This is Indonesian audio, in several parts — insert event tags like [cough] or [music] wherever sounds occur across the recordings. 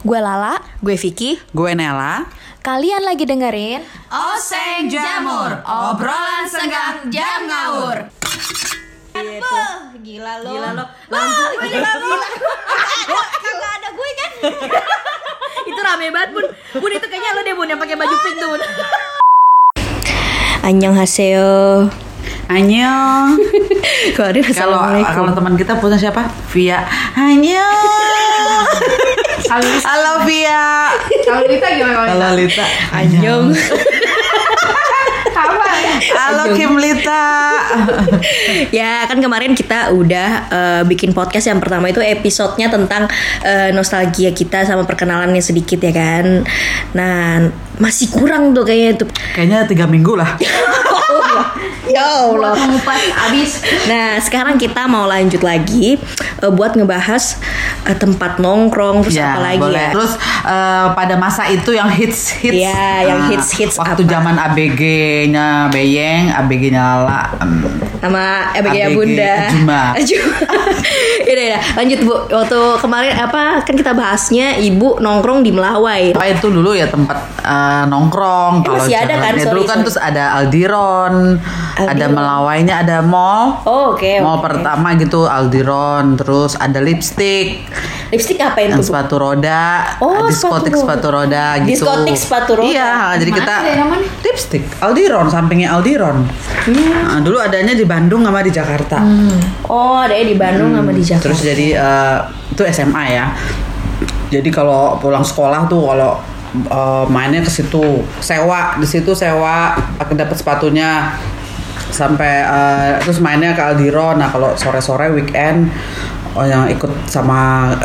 Gue Lala, Gue Vicky. Gue Nela. kalian lagi dengerin Oseng Jamur, obrolan senggang jam ngawur. Gila lo Gila lo, lampu. Gila lo Gak ada gue kan [laughs] itu rame banget bun. Bun itu kayaknya lo deh bun yang pakai baju pink tuh bun. Annyeonghaseyo Annyeong. [laughs] Kalau Kalau kalau teman kita punya siapa? Via. Annyeong. Halo Via. Kalau Lita gimana Halo Lita. Annyeong Halo Kim Lita. Ya kan kemarin kita udah eh, bikin podcast yang pertama itu episodenya tentang eh, nostalgia kita sama perkenalannya sedikit ya kan Nah masih kurang tuh kayaknya tuh Kayaknya tiga minggu lah. [laughs] Ya Allah Mengupas abis. Nah sekarang kita mau lanjut lagi eh, buat ngebahas eh, tempat nongkrong terus apa lagi boleh. ya Terus eh, pada masa itu yang hits hits. Iya, yang Ah, hits-hits Waktu apa? zaman ABG-nya Beyeng, ABG-nya Lala. Hmm. sama ABG ya ABG Bunda. Ajuma. Ajuma. [laughs] Yaudah, yaudah. lanjut Bu. Waktu kemarin apa kan kita bahasnya Ibu nongkrong di Melawai. Apa itu dulu ya tempat eh, nongkrong. Eh, masih ada kan? Sorry, dulu kan sorry. terus ada Aldiron, ada Aldiron. Melawainya, ada mall. Oh, oke. Mall oke. pertama gitu Aldiron, terus ada lipstick, Lipstick apa itu? sepatu roda, Oh, diskotik sepatu sepatu roda gitu. Diskotik sepatu roda. Iya, jadi kita lipstick Aldiron, sampingnya Aldiron. Nah, dulu adanya di Bandung sama di Jakarta. Oh, ada di Bandung sama di Jakarta. Terus jadi eh, itu SMA ya. Jadi kalau pulang sekolah tuh kalau eh, mainnya ke situ, sewa di situ sewa, pakai dapat sepatunya sampai eh, terus mainnya ke Aldiron. Nah kalau sore-sore weekend oh yang ikut sama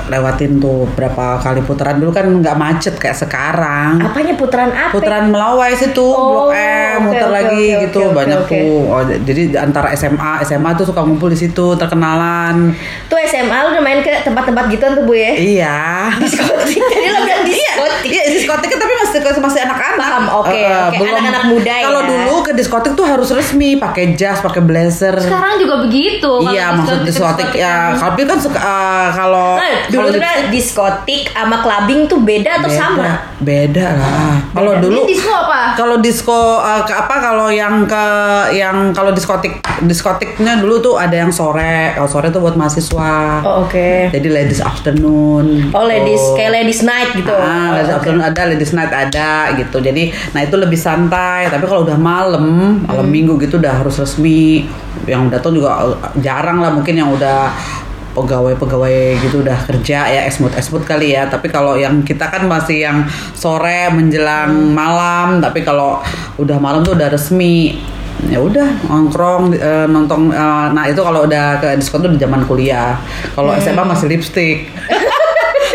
lewatin tuh berapa kali putaran dulu kan nggak macet kayak sekarang. Apanya putaran apa? Putaran Melawai situ, Oh, Blok M, oke, muter oke, lagi oke, gitu oke, banyak oke. tuh. Oh, jadi antara SMA, SMA tuh suka ngumpul di situ, terkenalan. Tuh SMA lu udah main ke tempat-tempat gitu tuh Bu ya? Iya. Diskotik. [laughs] Tadi lo bilang diskotik. Iya, diskotik kan tapi masih masih anak-anak. Paham, oke, Eh, oke. belum- Anak-anak muda ya. Kalau dulu ke diskotik tuh harus resmi, pakai jas, pakai blazer. Sekarang juga begitu. Iya, maksud diskotik ya. Tapi kan sek- eh, kalau Nah, dulu tuh kan diskotik sama clubbing tuh beda atau beda, sama? Beda lah. Kalau dulu Ini disco apa? Kalau disco eh, ke apa kalau yang ke yang kalau diskotik diskotiknya dulu tuh ada yang sore. Kalau sore tuh buat mahasiswa. Oh, oke. Jadi ladies afternoon. Oh, ladies gitu. kayak ladies night gitu. Ah, ladies Oh, oke. afternoon ada, ladies night ada gitu. Jadi, nah itu lebih santai. Tapi kalau udah malam, Hmm. malam minggu gitu udah harus resmi. Yang datang juga eh, jarang lah mungkin yang udah pegawai-pegawai gitu udah kerja ya esmut-esmut kali ya tapi kalau yang kita kan masih yang sore menjelang Hmm. malam tapi kalau udah malam tuh udah resmi ya udah nongkrong eh, nonton eh, nah itu kalau udah ke diskon tuh di zaman kuliah kalau Hmm. SMA masih lipstick [laughs]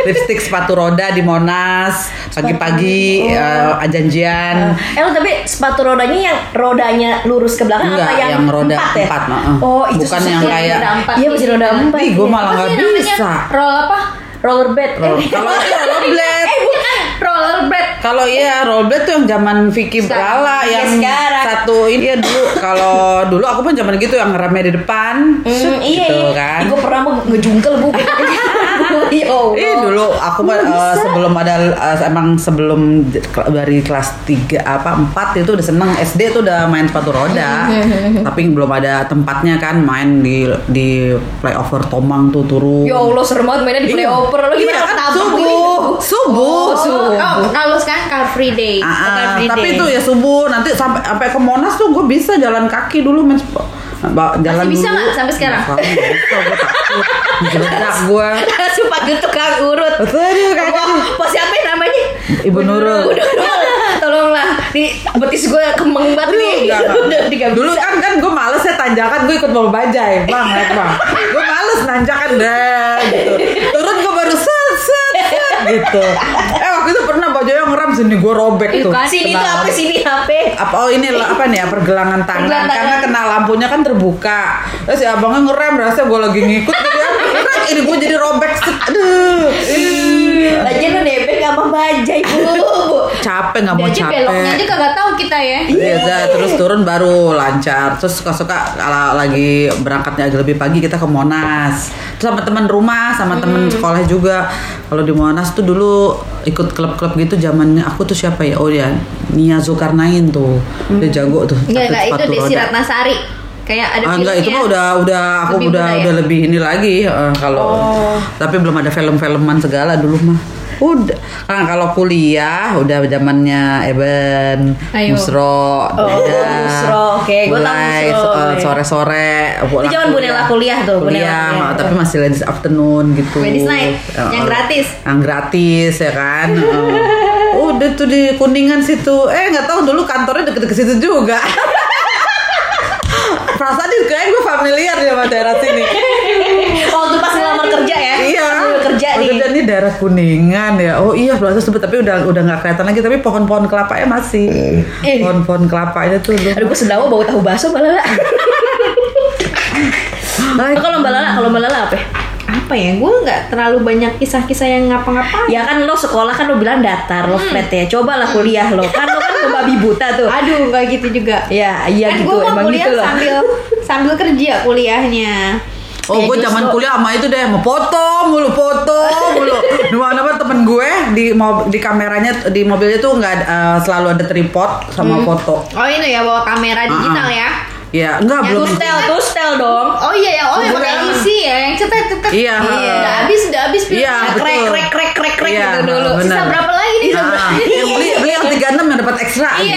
lipstick sepatu roda di Monas pagi-pagi eh, janjian Eh lo tapi sepatu rodanya yang rodanya lurus ke belakang Enggak, apa yang, yang roda empat ya? empat, nah, eh. Oh itu Bukan yang ya. kayak-. Iya masih roda empat. Ih, gue iya. malah nggak bisa. Roll apa? [laughs] rollerblade. Roll- Eh, Kalau rollerblade. Eh bukan. Rollerblade. Kalau iya rollerblade tuh yang zaman Vicky. Brala Iya, yang sekarang. satu ini ya dulu kalau dulu aku pun zaman gitu yang rame di depan Set, iya, gitu iya. kan. Gue pernah mau ngejungkel bu. [laughs] Ya Allah. Ih dulu aku mah, eh, sebelum ada eh, emang sebelum dari kelas 3 apa 4 itu udah seneng SD tuh udah main sepatu roda. [laughs] Tapi belum ada tempatnya kan main di di playover Tomang tuh turun. Ya Allah serem banget mainnya di Iya. playover. Iya gimana kan ketabrak subuh. gitu? Subuh. Oh, subuh. Oh, kalau sekarang car free day. Ah, ah, Car Free tapi Day. itu ya subuh nanti sampai sampai ke Monas tuh gue bisa jalan kaki dulu men jalan bisa dulu. nggak sampai sekarang? Bisa gue Langsung panggil tukang urut. Aduh, kakak. Wah, pas siapa yang namanya? Ibu Nurul. Udah, Tolonglah. Nih betis gue kemeng banget nih. [laughs] Dulu kan kan gue males ya tanjakan gue ikut bawa bajai bang naik bang gue males nanjakan deh gitu turun gue baru set set set gitu pernah bajai ngeram sini gue robek tuh Sini tuh apa sini HP? apa oh ini lah, apa nih ya pergelangan tangan Pergelangan karena tangan. kena lampunya kan terbuka terus si abangnya ngerem rasa gue lagi ngikut dia Rak, ini gue jadi robek aduh. Lagian lo nebeng sama bajai bu. Capek nggak mau aja capek beloknya aja kagak tahu kita ya. Iya, terus turun baru lancar. Terus suka-suka kalau lagi berangkatnya agak lebih pagi kita ke Monas. Terus sama teman rumah, sama teman sekolah juga. Kalau di Monas tuh dulu ikut klub-klub gitu zamannya aku tuh siapa ya? Oh ya, Nia Zulkarnain tuh. Dia jago tuh. Enggak, pakai enggak itu di roda. Sirat Nasari. Kayak ada Ah, enggak itu mah udah udah aku Lebih udah budaya. udah lebih ini lagi eh, kalau tapi belum ada film-filman segala dulu mah. Udah. Nah, kalau kuliah udah zamannya Eben, Ayo. Musro, Oh, Musro, oke. Gua tahu mulai Musro, eh, sore-sore pulang zaman Bunela kuliah tuh, kuliah, kuliah. tapi masih ladies afternoon gitu. Ladies night, Eh, yang eh, gratis. Yang gratis ya kan. Udah tuh di Kuningan situ. Eh nggak tahu dulu kantornya deket-deket situ juga. [laughs] Perasaan itu kayak gue familiar ya sama daerah sini. Waktu pas ngelamar kerja ya. iya. Pas kerja Oh, nih. kerja nih daerah Kuningan ya. Oh iya, Plaza sebut tapi udah udah nggak kelihatan lagi tapi pohon-pohon kelapanya masih. Eh. Pohon-pohon kelapanya tuh dulu. Aduh gue sendawa bau tahu bakso Mbak Lala. Ay, kalau Mbak Lala, kalau Mbak Lala apa? ya? apa ya? Gue nggak terlalu banyak kisah-kisah yang ngapa-ngapain. Ya kan lo sekolah kan lo bilang datar, lo flat ya. Coba lah kuliah lo. Kan lo kan babi buta tuh. Aduh, nggak gitu juga. Ya, iya kan gitu. gue Emang kuliah gitu loh. sambil sambil kerja kuliahnya. Oh, gue justru- zaman kuliah sama itu deh, mau foto mulu, foto mulu. Di mana mana temen gue di di kameranya di mobilnya tuh nggak eh, selalu ada tripod sama foto. Oh ini ya bawa kamera digital Ah, ah. ya. Ya, enggak Yang belum. tuh Tustel, tustel dong. Oh iya ya, oh yang pakai isi ya, yang cetek cetek. Iya. Udah habis, udah habis. Iya. Krek, krek, krek, krek, krek Iya, gitu dulu. benar. Sisa berapa lagi nih? Sisa [laughs] berapa? yang beli beli yang 36 yang dapat ekstra. Iya,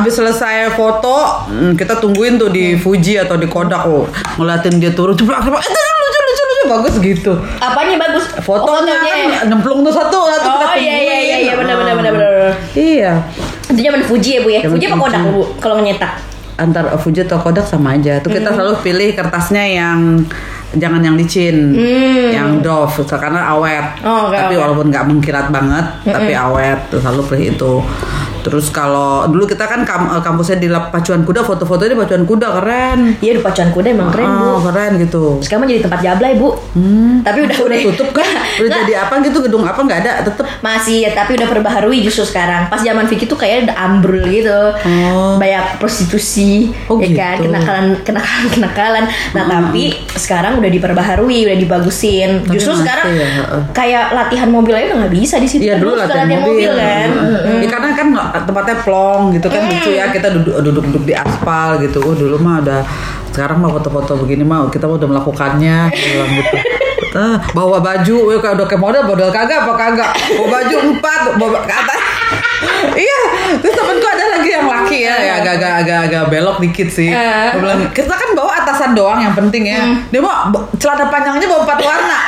Ada abis gitu. abis selesai foto, hmm, kita tungguin tuh di Fuji atau di Kodak. Oh, ngeliatin dia turun, ceplak ceplak. Eh, lucu lucu lucu bagus gitu. Apanya bagus? Fotonya Oh, kan nyemplung tuh satu, satu kita Oh iya iya iya iya benar benar Ah. benar benar. Iya. Itu zaman Fuji ya Bu ya. Fuji apa. Kodak Bu kalau nyetak? Antar Fuji atau Kodak sama aja. Tuh kita selalu pilih kertasnya yang jangan yang licin, yang doff karena awet. Oh, oke, tapi oke. walaupun nggak mengkilat banget, tapi awet. Tuh selalu pilih itu. Terus kalau dulu kita kan kam- eh, kampusnya di pacuan kuda, foto-fotonya di pacuan kuda keren. Iya di pacuan kuda emang keren Bu. Ah, keren gitu. Sekarang jadi tempat jablay Bu. Tapi udah udah Tutup [laughs] kan? Udah jadi apa gitu gedung apa nggak ada tetep masih ya, tapi udah perbaharui justru sekarang. Pas zaman Vicky tuh kayak udah ambrul gitu. Oh. Banyak prostitusi, Oh, ya kan, gitu. kenakalan kenakalan kenakalan. Nah, tapi sekarang udah diperbaharui, udah dibagusin. Tapi justru masih sekarang ya, kayak latihan mobil aja nggak bisa di situ. Iya Kan dulu suka latihan mobil, kan. Ya, karena kan nggak- tempatnya plong gitu kan lucu ya kita duduk duduk duduk di aspal gitu. Oh dulu mah udah sekarang mah foto-foto begini mah kita udah melakukannya bilang gitu. Bawa baju, ya kayak udah kayak model, model kagak apa kagak? Bawa baju empat, bawa ke atas. iya, terus temenku ada lagi yang laki ya, ya agak-agak agak-agak belok dikit sih. Eh. Bilang, kita kan bawa atasan doang yang penting ya. Dia mau celana panjangnya bawa empat warna.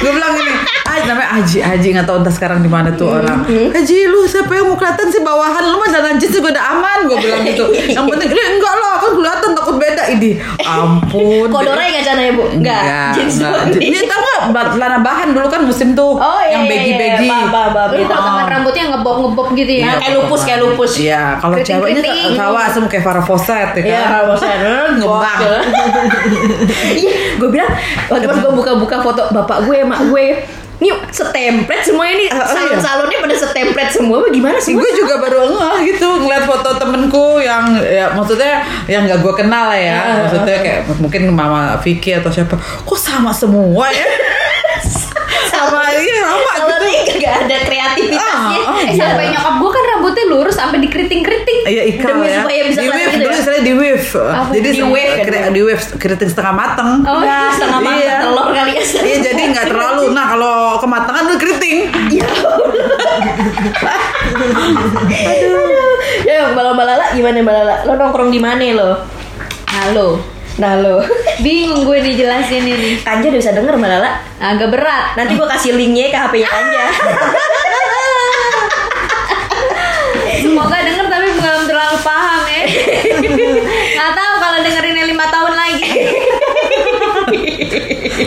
Gue bilang gini, ah namanya Haji, Haji nggak tahu entah sekarang di mana tuh orang. Haji lu siapa yang mau kelihatan sih bawahan lu mah jalan jeans juga udah aman. Gue bilang gitu. Yang penting, "Eh, enggak lah kan kelihatan takut beda ini. Ampun. Kodora ya nggak sana ya Bu? Enggak. Jeans doang. Ini tau nggak celana bahan dulu kan musim tuh Oh iya yang iya, baggy-baggy. Iya, Lu gitu. potongan rambutnya ngebop gitu ya. Nah, kayak lupus kayak lupus. Iya, kalau Keriting-keriting. ceweknya tawa semua kayak Farah Fawcett ya kan. [laughs] [laughs] Iya, bosan. Ngebang. Iya, gue bilang waktu pas gue buka-buka foto bapak gue, mak gue, ini setemplet semuanya nih Ah, ah, iya. salon-salonnya pada setemplet semua. Bagaimana sih? gue juga baru ngeh gitu ngeliat foto temenku yang ya maksudnya yang gak gue kenal lah ya maksudnya kayak mungkin mama Vicky atau siapa kok sama semua ya [laughs] sama iya sama gitu Salonnya gak ada kreativitasnya. Ah, ah, Eh iya. sampai nyokap gue kan rambutnya lurus sampai dikeriting-keriting. Iya ikal Demi ya. supaya bisa di wave dulu ya? istilahnya di wave. Jadi Di wave kan? di wave keriting setengah mateng. Oh, Ya, setengah matang Iya. telur kali ya. Iya jadi nggak terlalu. Nah kalau kematangan udah keriting. Iya. Aduh. Ya, Mbak Lala gimana Mbak Lala? Lo nongkrong di mana lo? Halo. Nah lo, Bingung gue dijelasin ini. Kanja udah bisa denger Mbak Lala. Agak berat. Nanti gue kasih linknya ke HP-nya Kanja. [laughs] Semoga denger tapi belum terlalu paham ya. Gak tahu kalau dengerinnya lima tahun lagi.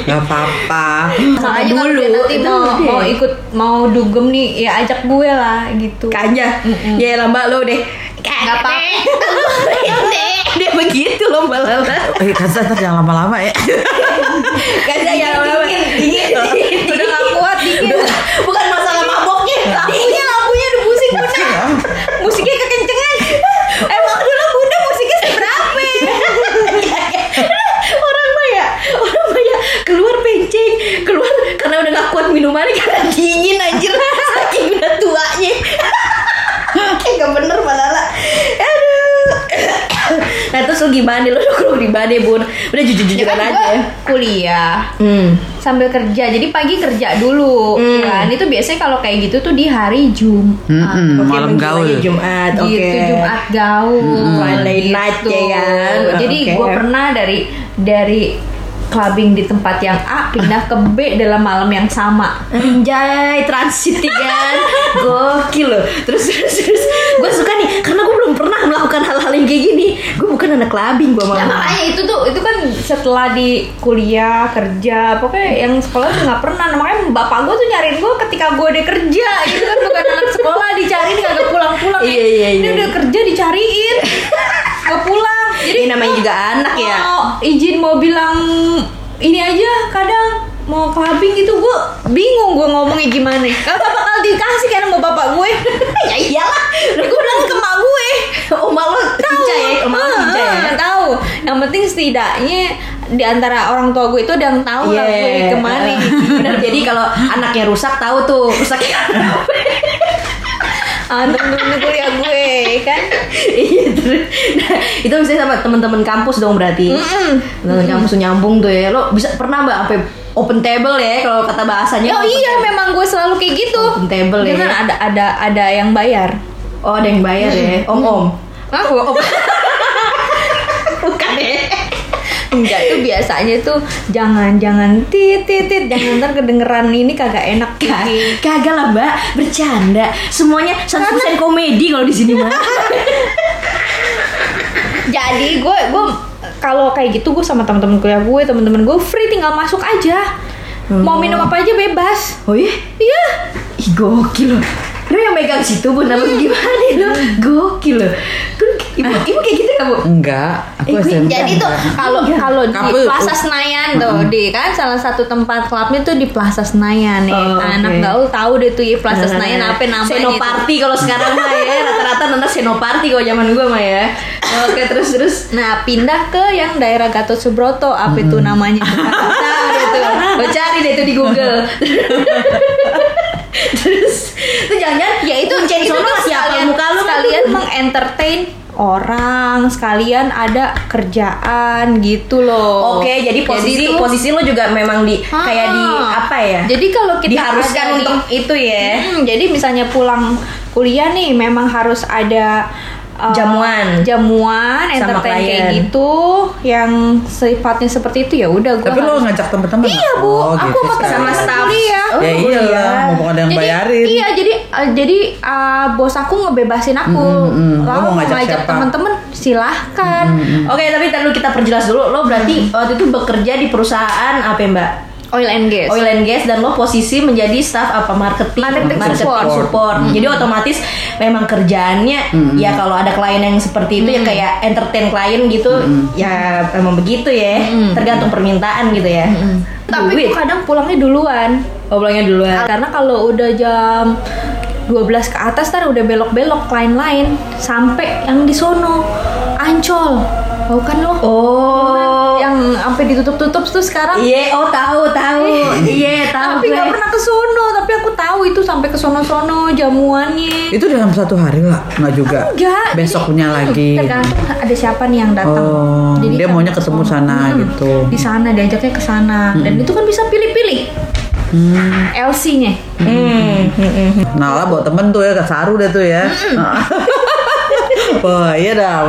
Gak apa-apa. Makanya kalau dia nanti itu mau deh. mau ikut mau dugem nih ya ajak gue lah gitu. Kanja, ya lah Mbak lo deh. Nggak apa-apa. [laughs] Dia begitu loh Mbak Lala. Eh kan ntar jangan lama-lama ya. Kanja ya lama-lama. Dingin, dingin. Udah gak kuat dingin. keluar karena udah gak kuat minumannya karena dingin anjir saking udah tuanya kayak gak bener padahal aduh lu gimana lu lu di mana bun. Udah jujur jujuran kan aja. kuliah hmm. sambil kerja. Jadi pagi kerja dulu Hmm. kan? Itu biasanya kalau kayak gitu tuh di hari Jumat Mm-mm, Oke, malam bentar gaul. lagi Jumat oke. Gitu Jumat gaul. Twilight night ya kan? jadi gue pernah dari dari clubbing di tempat yang A pindah ke B dalam malam yang sama. Anjay, transit ya kan? [laughs] Gokil loh. Terus, terus, terus Gue suka nih Karena gue belum pernah melakukan hal-hal yang kayak bukan anak clubbing gue Nah malah makanya itu tuh itu kan setelah di kuliah kerja pokoknya yang sekolah tuh nggak pernah. Nah, makanya bapak gue tuh nyariin gue ketika gue udah kerja. Gitu kan bukan anak sekolah dicariin kagak pulang-pulang. Ya. Iya, iya, ini iya. udah kerja dicariin. Nggak pulang. Jadi Ini namanya juga anak ya. mau izin mau bilang ini aja kadang mau clubbing gitu gue bingung gue ngomongnya gimana. Gak bakal dikasih kan sama bapak gue. [laughs] Ya iyalah. Gue bilang ke Oma lo cinca ya Oma lo ya? Ah, tahu. Yang penting setidaknya di antara orang tua gue itu udah yang tahu lah gue Iya. ke mana. Ah, Bener jadi kalau anaknya rusak tahu tuh. Rusaknya ah, [laughs] temen-temen kuliah gue kan? Iya terus. Nah itu misalnya sama teman-teman kampus dong berarti. Teman kampus tuh nyambung tuh ya. Lo bisa pernah mbak sampai open table ya Kalau kata bahasanya? Oh iya table. memang gue selalu kayak gitu. Open table ya. Jangan ada ada ada yang bayar Oh ada yang bayar ya? Om om. Hah? Bukan ya? Enggak tuh [laughs] biasanya tuh jangan jangan tit tit tit. Jangan ntar kedengeran ini kagak enak nih. Kagak lah mbak. Bercanda. Semuanya 100% komedi kalau di sini mbak. [laughs] Jadi gue gue kalau kayak gitu gue sama teman-teman kuliah gue teman-teman gue free tinggal masuk aja. Mau minum apa aja bebas. Oh iya? Iya. Ih gokil loh Lo yang megang situ bu Nama gimana? Lo Gokil loh. Kan Ibu, ibu kayak gitu gak bu? Enggak, aku Eh, SMP. Jadi tuh kalau kalau di Kamu- Plaza Senayan tuh di kan salah satu tempat klubnya tuh di Plaza Senayan nih. Oh, Anak oke. gaul tahu deh tuh ya Plaza Senayan apa namanya. Senoparty kalau sekarang mah ya. Rata-rata nonton Senoparty kalau zaman gue mah ya. Oke terus terus. Nah pindah ke yang daerah Gatot Subroto. Apa itu namanya? Tahu deh tuh Lo cari deh tuh di Google [laughs] Terus Itu jangan ya itu kuncen itu sekalian, muka lu sekalian mengentertain orang sekalian ada kerjaan gitu loh Oke, jadi posisi tuh- posisi lo juga memang di Ah. kayak di apa ya? Jadi kalau kita diharuskan ada di- untuk itu ya. Hmm, jadi misalnya pulang kuliah nih memang harus ada uh, Jamuan. jamuan, Sama entertain kayak gitu yang sifatnya seperti itu ya udah gua Tapi lo harus- ngajak temen-temen Iya? Bu. Oh, Aku gitu sama sekarang. sama staff. kuliah. Oh, ya iya kuliah. lah, mumpung ada yang jadi bayarin. iya jadi uh, jadi uh, bos aku ngebebasin aku Mm, mm, mm. Lo lalu mau ngajak ngajak teman-teman silahkan Oke, tapi tadi dulu kita perjelas dulu. Lo berarti waktu itu bekerja di perusahaan apa ya, Mbak? oil and gas Oil and gas dan lo posisi menjadi staff apa marketing Marketing support. support. Jadi otomatis memang kerjaannya ya kalau ada klien yang seperti itu ya kayak entertain klien gitu ya memang begitu ya. Tergantung permintaan gitu ya. tapi Duit. tuh kadang pulangnya duluan Oh, pulangnya duluan. karena kalau udah jam 12 ke atas ntar udah belok-belok lain-lain sampai yang di sono ancol tahu kan lo Oh. yang sampai ditutup-tutup tuh sekarang Iya, oh tahu tahu. [laughs] Iya, tahu tapi gue. nggak pernah ke sono tapi aku tahu itu sampai ke sono-sono jamuannya Itu dalam satu hari lah, nggak juga. enggak Besoknya jadi, lagi. tergantung ada siapa nih yang datang Oh, dia maunya ke ketemu sana Hmm, gitu. di sana diajaknya ke sana dan itu kan bisa pilih-pilih Hmm. LC-nya Hmm, hmm, hmm. Nah lah bawa temen tuh ya ke Saru deh tuh ya. [laughs] Wah iya dah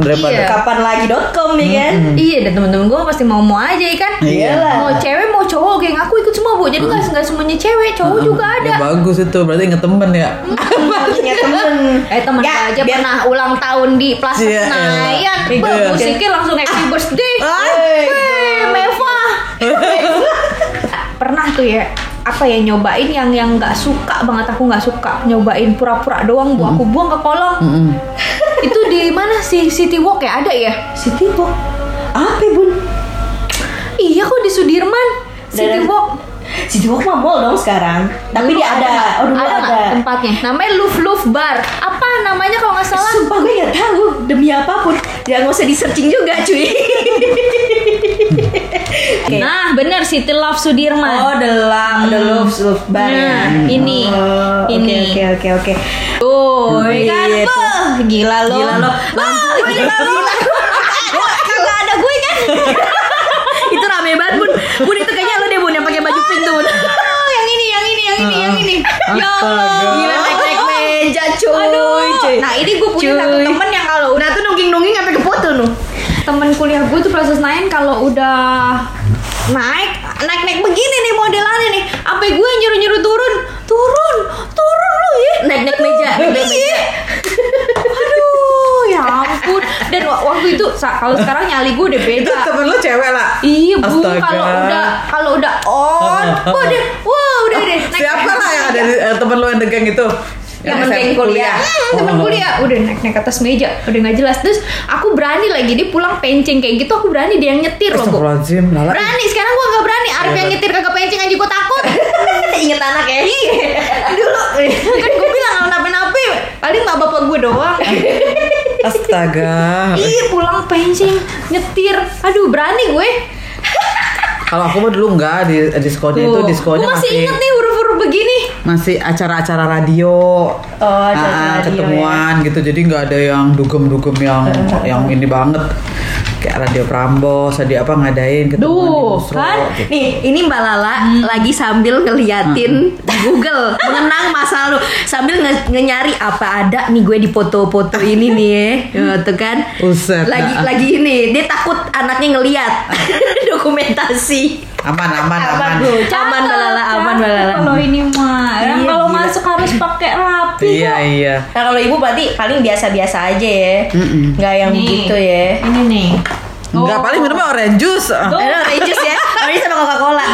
daripada Iya. Kapan lagi .com ya kan? Iya dan temen-temen gue pasti mau mau aja ya kan. Iya. Mau cewek mau cowok geng aku ikut semua bu. Jadi nggak nggak semuanya cewek cowok juga ada. Ya bagus itu berarti inget temen ya. Punya temen. [laughs] Eh teman Ya, aja biar- pernah ulang tahun di Plaza Iya, Senayan. iya. Iya. musiknya langsung happy birthday. Tuh ya apa ya nyobain yang yang nggak suka banget aku nggak suka. Nyobain pura-pura doang bu. Aku buang ke kolong. Mm-mm. [laughs] itu di mana sih? City Walk ya? Ada ya? City Walk. Apa bun? iya kok di Sudirman. City Walk City Walk mah mall dong sekarang. Tapi Dulu dia ada, oh dulu ada, ada. nggak tempatnya namanya Luf Luf Bar apa namanya kalau nggak salah Sumpah gue gak tahu demi apa pun. Ya nggak usah di searching juga cuy. [laughs] Oke. nah bener City Love Sudirman Oh, the love, the love, love bar. Nah, ya. ini. Oh, oke, Ini. Oke, oke, oke. tuh kan. Beuh, gila lo Gila lo, lampu. Ah, gila lo kagak ada gue kan [laughs] itu rame banget deh bun yang pakai baju pink tuh bun. Oh, yang ini yang yang ini ya Allah. Gila naik naik [laughs] meja cuy. Aduh, cuy. nah ini gue punya satu Cuy. temen yang kalau udah tuh nungging nungging sampai ke foto nuh. temen kuliah gue tuh proses naik kalau udah naik naik naik begini nih modelannya nih sampai gue nyuruh nyuruh turun turun turun lu ya Naik naik meja, naik naik meja. [laughs] aduh ya ampun dan wa- waktu itu kalau sekarang nyali gue udah Itu beda temen lu cewek lah. Iya bu, kalau udah kalau udah on, wah deh, wah udah deh. naik- Siapa lah yang ada di, eh, temen lu yang degang itu? Yang SM geng kuliah. Hmm, temen Oh. kuliah. Udah naik naik atas meja. Udah nggak jelas. Terus aku berani lagi. Dia pulang penceng kayak gitu aku berani. Dia yang nyetir loh bu. Berani. Sekarang gua nggak berani. Arif yang nyetir kagak penceng aja gua takut. [laughs] Ingat anak ya. iya. Dulu. [laughs] Kan gua bilang kalau nape-nape paling nggak bapak gua doang. [laughs] Astaga. iya pulang penceng nyetir. Aduh berani gue. Kalau aku mah dulu enggak di diskonya itu Tuh. diskonya Gua masih masih inget nih masih acara-acara radio. Oh, acara-acara Ah, radio, ketemuan gitu. Jadi nggak ada yang dugem-dugem yang [laughs] yang ini banget. Kayak radio Prambos, ada apa ngadain ketemuan Duh, di kan? gitu. Nih, ini Mbak Lala lagi sambil ngeliatin di Google mengenang masa lalu sambil nge- nyari apa ada nih gue di foto-foto ini nih ya, [laughs] tuh kan. Buset, Lagi nah. lagi ini dia takut anaknya ngeliat [laughs] dokumentasi. Aman, aman, aman. Aman Mbak Lala, aman Mbak Lala. kalau ini mah Iya, kalau masuk harus pakai rapi Iya, kok. iya. Nah kalau ibu berarti paling biasa-biasa aja ya, nggak yang Nih. begitu ya. ini nih Enggak, paling minumnya orange juice. Ah. Ada orange juice ya, [laughs] orange sama Coca-Cola.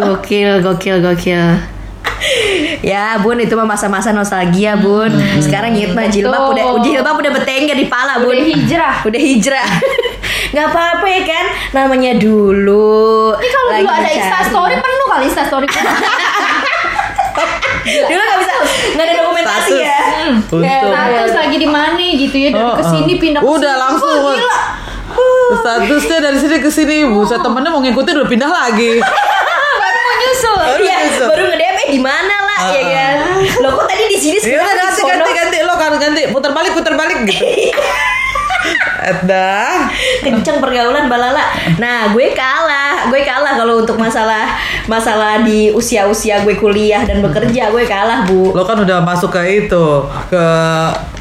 Gokil, gokil, gokil. Ya bun itu mah masa-masa nostalgia bun Sekarang gitu mah jilbab udah jilbab udah betengger di pala bun Udah hijrah. Udah hijrah [laughs] nggak apa-apa ya kan Namanya dulu Ini kalau lagi dulu ada. Insta story penuh kali Insta story [laughs] Dulu nggak bisa Nggak ada dokumentasi Status. ya Hmm. Status lagi di mana gitu ya dari Oh, ke sini oh. pindah ke Udah langsung. Gila. Statusnya dari sini ke sini, buset temennya mau ngikutin udah pindah lagi. [laughs] Baru mau nyusul. Baru Iya nyusul. baru nge-DM eh di mana lah Ah, ya ah. kan Lo kok tadi di sini Ya sekarang udah di ganti ganti ganti lo kan ganti putar balik putar balik gitu. [laughs] Ada. kenceng pergaulan balala. Nah, gue kalah, gue kalah kalau untuk masalah masalah di usia-usia gue kuliah dan bekerja, gue kalah bu. Lo kan udah masuk ke itu ke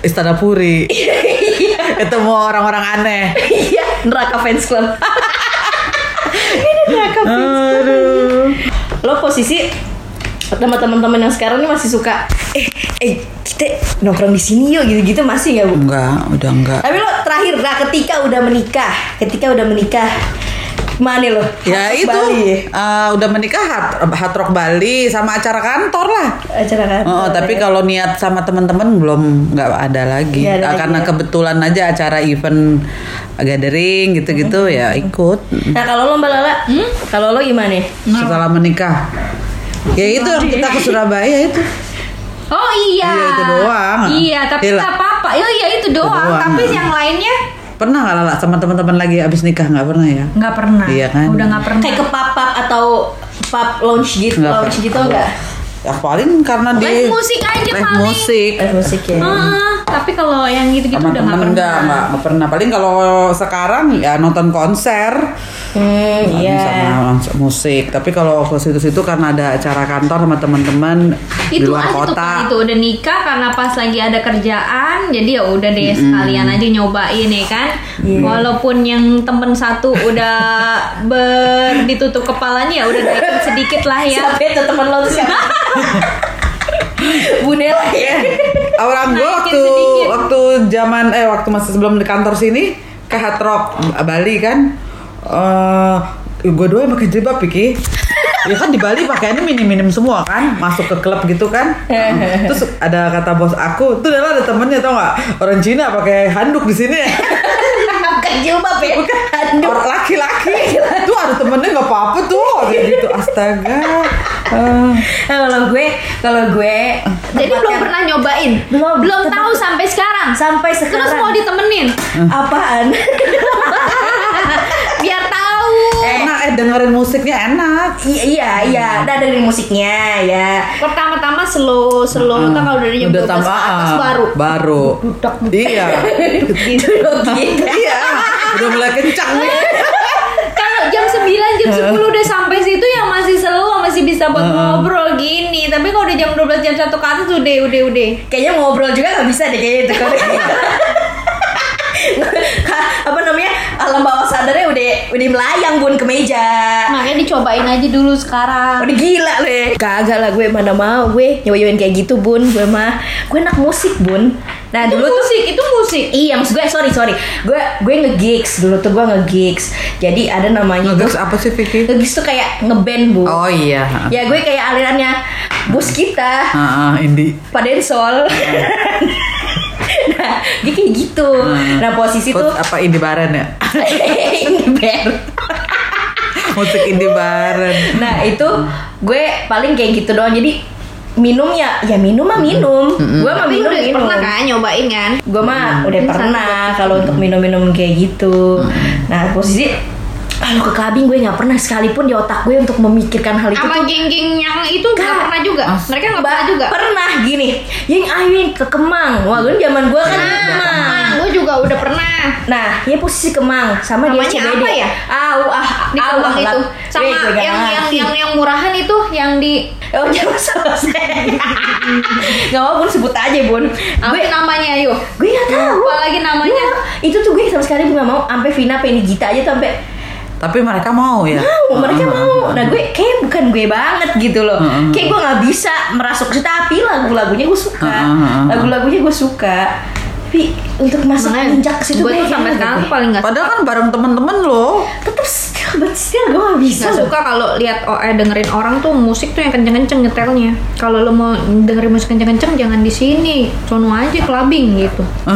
Istana Puri. Ketemu orang-orang aneh. Iya, neraka fans club. Ini neraka fans club. Aduh. Lo posisi sama teman-teman yang sekarang ini masih suka eh eh kita nongkrong di sini yuk gitu-gitu masih nggak bu? Enggak, udah enggak. Tapi lo terakhir nah ketika udah menikah, ketika udah menikah mana lo? Ya itu Bali ya? eh, udah menikah hard, hard rock Bali sama acara kantor lah. acara kan? Oh, tapi kalau niat sama teman-teman belum nggak ada lagi. Nggak ada Ah, lagi Karena ya. kebetulan aja acara event gathering gitu-gitu ya ikut. Nah kalau lo Mbak Lala, kalau lo gimana? Setelah menikah. Ya itu yang kita ke Surabaya itu. Oh iya. Iya, itu doang. Iya, tapi Gila. nggak apa-apa. Ya iya itu doang. doang. Tapi yang lainnya Pernah nggak Lala sama teman-teman lagi abis nikah nggak pernah ya? nggak pernah. Iya kan? Udah nggak pernah. Kayak ke pub-pub atau pub lounge gitu, lounge pernah. gitu enggak? Ya paling karena di Live musik aja live paling. musik. Eh musik ya. Ah, tapi kalau yang gitu-gitu udah nggak pernah. enggak, enggak pernah. Paling kalau sekarang ya nonton konser. Hmm, iya. sama musik tapi kalau ke situ-situ karena ada acara kantor sama teman-teman di itu luar aja kota itu udah nikah karena pas lagi ada kerjaan jadi ya udah deh sekalian aja nyobain ya kan Iya. walaupun yang temen satu udah [laughs] ber ditutup kepalanya ya udah naikin sedikit lah ya Siapa itu teman lo tuh siapa? [laughs] Bu Nela ya. orang gue waktu sedikit. waktu zaman eh waktu masih sebelum di kantor sini ke Hard Rock Bali kan eh gue doang pakai jilbab Piki ya kan di Bali pakaiannya minim-minim semua kan masuk ke klub gitu kan [laughs] terus ada kata bos aku tuh adalah ada temennya tau nggak orang Cina pakai handuk di sini Pakai jilbab ya. Aduh. Orang laki-laki tuh ada temennya nggak apa-apa tuh kayak [laughs] gitu astaga Eh, Nah, kalau gue, kalau gue Jadi belum tempatnya- pernah nyobain. Belum. Belum tahu sampai sekarang. sampai sekarang. Terus mau ditemenin. apaan? [laughs] dengerin musiknya enak Iya, iya, iya. Udah dengerin musiknya ya. Pertama-tama slow, slow. Ntar kalau dari jam udah 12 tambah ke atas ah, baru. baru iya Gitu loh, gitu. iya udah mulai kencang nih [laughs] Kalau jam 9, jam 10 udah sampai situ yang masih slow, masih bisa buat ngobrol gini. Tapi kalau udah jam 12, jam 1 ke atas udah, udah, udah. Kayaknya ngobrol juga nggak bisa deh kayaknya itu. [laughs] Apa namanya alam bawah sadarnya udah melayang bun ke meja. Makanya dicobain aja dulu sekarang. udah gila le. Kagak lah gue mana mau gue nyobain kayak gitu bun. Gue mah gue enak musik bun. Nah Itu dulu tuh musik, itu musik. Iya maksud gue sorry sorry. Gue gue nge-gigs. Dulu tuh gue nge-gigs. Jadi ada namanya Terus tuh apa sih Vicky? Nge-gigs tuh kayak ngeband bu oh iya. Ya gue kayak alirannya Bos kita. Ah, ah, Indi Pak Densol. Nah [laughs] dia kayak gitu. Nah posisi Kok tuh apa Indi Baren ya? [laughs] Ini band [laughs] musik Indi Baren Nah itu gue paling kayak gitu doang. Jadi minum ya ya minum mah minum. Gue mah minum udah minum. pernah kan nyobain kan? gue mah udah Ini pernah kalau untuk minum-minum kayak gitu. Nah posisi kalau ke clubbing gue nggak pernah. Sekalipun di otak gue untuk memikirkan hal itu Sama geng-geng yang itu nggak pernah juga. Mereka nggak pernah juga. pernah. Gini. Yang ayo yang ke Kemang. Wah gue zaman gue kan Nah, Kemang. Gue juga udah pernah. nah ya posisi Kemang. Sama dia Namanya CBD apa ya? ah ah Di ah, Kemang itu. Sama yang yang yang yang murahan itu yang di Oh jangan selesai Gak apa bun. Sebut aja bun. Apa Gue namanya ayo? gue gak tahu. Lupa lagi namanya. Ya, itu tuh gue sama sekali gue gak mau. Sampai Vina pengen Gita aja tuh sampai tapi mereka mau ya? Mau mereka mau. nah gue kayak bukan gue banget gitu loh. Heeh. kayak gue nggak bisa merasuk tapi lagu-lagunya gue suka. Lagu-lagunya gue suka. Tapi untuk masuk injak ke situ gue tuh sampai sekarang paling nggak padahal kan bareng temen-temen lo tetap still but still gue gak bisa Gak suka kalau lihat oh, eh, dengerin orang tuh musik tuh yang kenceng-kenceng nyetelnya. Kalau lo mau dengerin musik kenceng-kenceng jangan di sini, sono aja clubbing gitu. [laughs]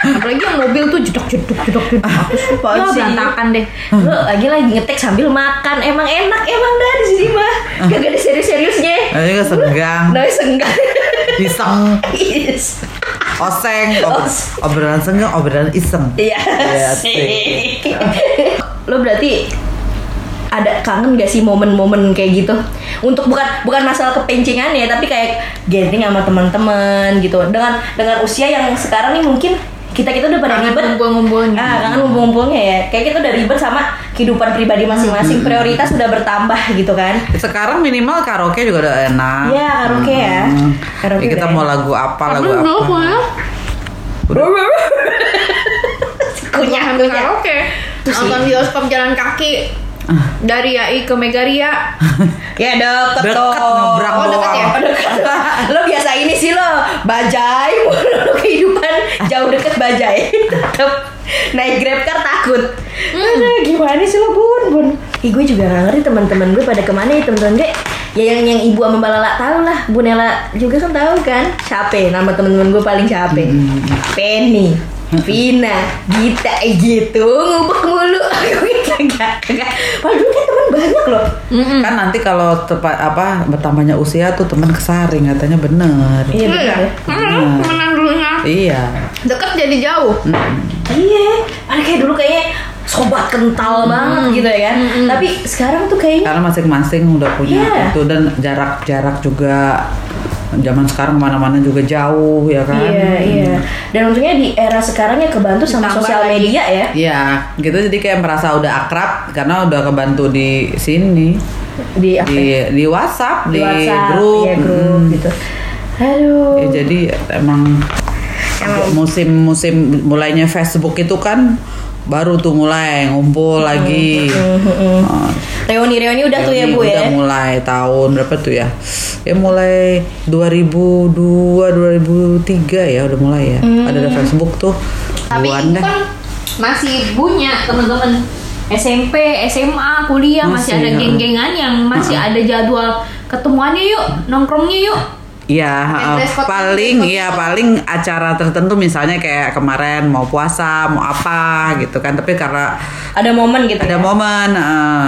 Apalagi yang mobil tuh jedok jedok jedok jedok. Aku suka ya, sih? berantakan deh. Lo lagi lagi ngetek sambil makan emang enak emang dah di sini mah gak ada serius-seriusnya Nah, juga senggang Nah, senggang iseng. [laughs] oseng ob- obrolan senggang obrolan iseng Iya Iya, [laughs] sih. Lo berarti ada kangen gak sih momen-momen kayak gitu? Untuk bukan bukan masalah kepencingan ya, tapi kayak gathering sama teman-teman gitu. Dengan dengan usia yang sekarang nih mungkin kita kita udah pada Kangen ribet. ngumpul-ngumpulnya. Ah, kangen ngumpul-ngumpulnya ya. Kayak kita udah ribet sama kehidupan pribadi masing-masing. Prioritas udah bertambah gitu kan. sekarang minimal karaoke juga udah enak Iya, karaoke ya. Hmm. Karaoke Ya, kita udah mau lagu apa lagu apa? Kunyah, sambil kunyah. karaoke, nonton bioskop jalan kaki. Dari AI ke Megaria. [laughs] Ya deket, Deket, dong. nyebrang Oh, deket ya? Oh, deket. [laughs] lo biasa ini sih lo bajai. [laughs] Mulu kehidupan jauh deket bajai. Tetep naik grab car takut. Aduh, gimana sih lo bun? Bun Ih, gue juga gak ngerti teman-teman gue pada ke mana ya teman-teman. Gue ya yang yang ibu sama balala tahu lah. Bu Nela juga kan tahu kan? Capek nama teman-teman gue paling capek Penny. Vina, Gita, eh gitu. Ngubek mulu. Gue kagak, kagak. Padahal kan teman banyak loh. kan nanti kalau tepat apa bertambahnya usia tuh teman kesaring katanya bener. Iya benar ya. Hmm, temenan dulunya. iya. Deket jadi jauh. Iya, padahal kayak dulu kayaknya sobat kental banget gitu ya kan. Tapi sekarang tuh kayaknya karena masing-masing udah punya Iya. itu dan jarak-jarak juga zaman sekarang mana-mana juga jauh ya kan Iya, iya. Dan untungnya di era sekarang ya kebantu sama Ditambah sosial lagi. media ya. Iya, gitu jadi kayak merasa udah akrab karena udah kebantu di sini Di apa? di ya? di WhatsApp, di, WhatsApp, grup, iya, grup mm. gitu. Aduh. Ya, jadi emang musim-musim mulainya Facebook itu kan baru tuh mulai ngumpul lagi. Oh, Reuni-reuni udah tuh ya Bu udah ya. mulai tahun berapa tuh ya? Ya mulai 2002 2003 ya udah mulai ya. Ada ada Facebook tuh. Tapi Buan itu deh. kan masih punya teman-teman SMP, SMA, kuliah masih, Masih, ada ya. geng-gengan yang masih ada jadwal ketemuannya yuk, nongkrongnya yuk. Iya, uh, paling iya paling acara tertentu misalnya kayak kemarin mau puasa, mau apa gitu kan. Tapi karena Ada momen gitu. ada ya? momen uh,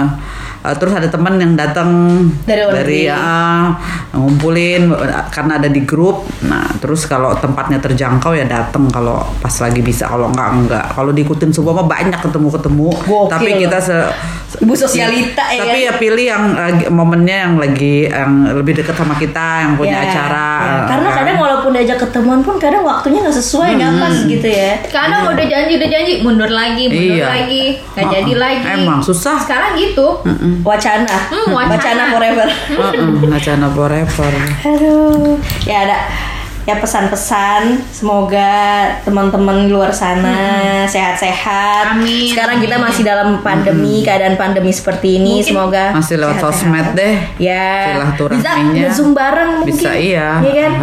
uh, terus ada teman yang datang Dari negeri. uh, ngumpulin karena ada di grup. Nah, terus kalau tempatnya terjangkau ya datang kalau pas lagi bisa, kalau enggak enggak. Kalau diikutin semua mah banyak ketemu-ketemu. Gokil. Tapi kita se Ibu sosialita ya Tapi ya pilih yang lagi, momennya yang lagi yang lebih dekat sama kita, yang punya Ya, acara. ya. uh, Karena kan. kadang walaupun diajak ketemuan pun kadang waktunya nggak sesuai, nggak pas gitu ya. Kadang udah janji udah janji mundur lagi, mundur Iya. lagi, nggak jadi lagi. Emang susah. Sekarang gitu. Wacana. Hmm, wacana. forever. Heeh, Acana forever. Aduh. Ya ada ya pesan-pesan semoga teman-teman luar sana sehat-sehat. Amin, Sekarang kita masih dalam pandemi, keadaan pandemi seperti ini. Mungkin semoga Masih lewat sehat-sehat. sosmed deh. Ya. Bisa zoom bareng mungkin. Bisa, iya. kan?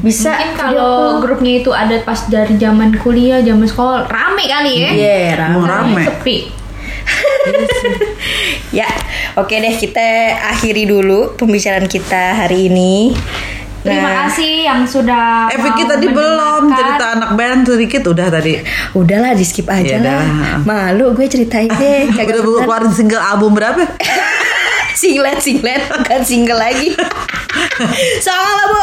Bisa Mungkin kalau grupnya itu ada pas dari zaman kuliah, zaman sekolah, rame kali ya. Iya, Emang rame. rame. Sepi. Ya, oke deh kita akhiri dulu pembicaraan kita hari ini. Terima Nah, kasih yang sudah Eh Vicky tadi belum cerita anak band sedikit udah tadi. Udahlah di skip aja Ya lah. Malu gue ceritain deh. Kagak Udah buku keluarin single album berapa? [laughs] singlet singlet bukan single lagi. [laughs] Salah bu.